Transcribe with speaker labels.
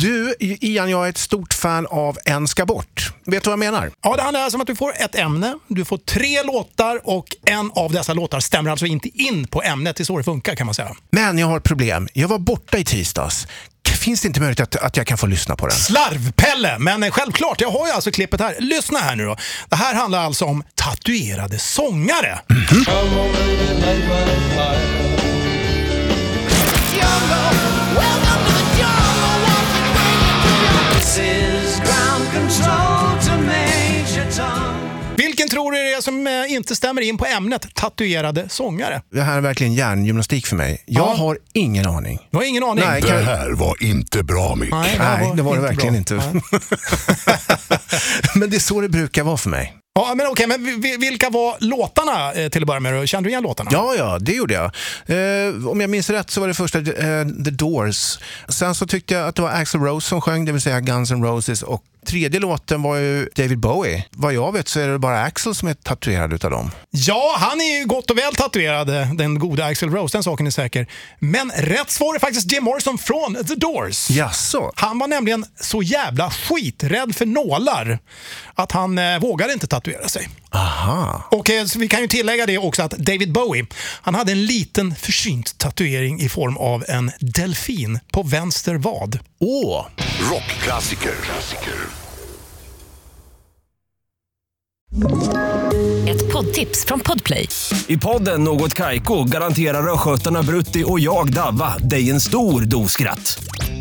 Speaker 1: Du, Ian, jag är ett stort fan av En ska bort. Vet du vad jag menar?
Speaker 2: Ja, det handlar alltså om att du får ett ämne, du får tre låtar och en av dessa låtar stämmer alltså inte in på ämnet. Det är så det funkar kan man säga.
Speaker 1: Men jag har ett problem. Jag var borta i tisdags. Finns det inte möjlighet att, att jag kan få lyssna på den?
Speaker 2: Slarvpelle! Men eh, självklart, jag har ju alltså klippet här. Lyssna här nu då. Det här handlar alltså om tatuerade sångare. Vilken tror du det är som eh, inte stämmer in på ämnet tatuerade sångare?
Speaker 1: Det här är verkligen hjärngymnastik för mig. Jag
Speaker 2: Ja.
Speaker 1: har ingen aning.
Speaker 2: Du har ingen aning?
Speaker 1: Nej,
Speaker 3: Det
Speaker 1: kan...
Speaker 3: här var inte bra Mick.
Speaker 2: Nej,
Speaker 1: Nej, det var det verkligen
Speaker 2: bra.
Speaker 1: inte. Men det är så det brukar vara för mig.
Speaker 2: Ja, men okej, men vi- vi- vilka var låtarna eh, till att börja med? Kände du igen låtarna?
Speaker 1: Ja, ja, det gjorde jag. Eh, om jag minns rätt så var det första eh, The Doors. Sen så tyckte jag att det var Axl Rose som sjöng, det vill säga Guns N' Roses. Och tredje låten var ju David Bowie. Vad jag vet så är det bara Axl som är tatuerad utav dem.
Speaker 2: Ja, han är ju gott och väl tatuerad, eh, den goda Axl Rose, den saken är säker. Men rätt svar är faktiskt Jim Morrison från The Doors.
Speaker 1: Jaså?
Speaker 2: Han var nämligen så jävla skiträdd för nålar att han eh, vågade inte tatuera sig.
Speaker 1: Aha.
Speaker 2: Och eh, så vi kan ju tillägga det också att David Bowie, han hade en liten försynt tatuering i form av en delfin på vänster vad.
Speaker 1: Åh!
Speaker 3: Rockklassiker. Klassiker.
Speaker 4: Ett poddtips från Podplay.
Speaker 5: I podden Något Kaiko garanterar östgötarna Brutti och jag, Davva, dig en stor dos skratt.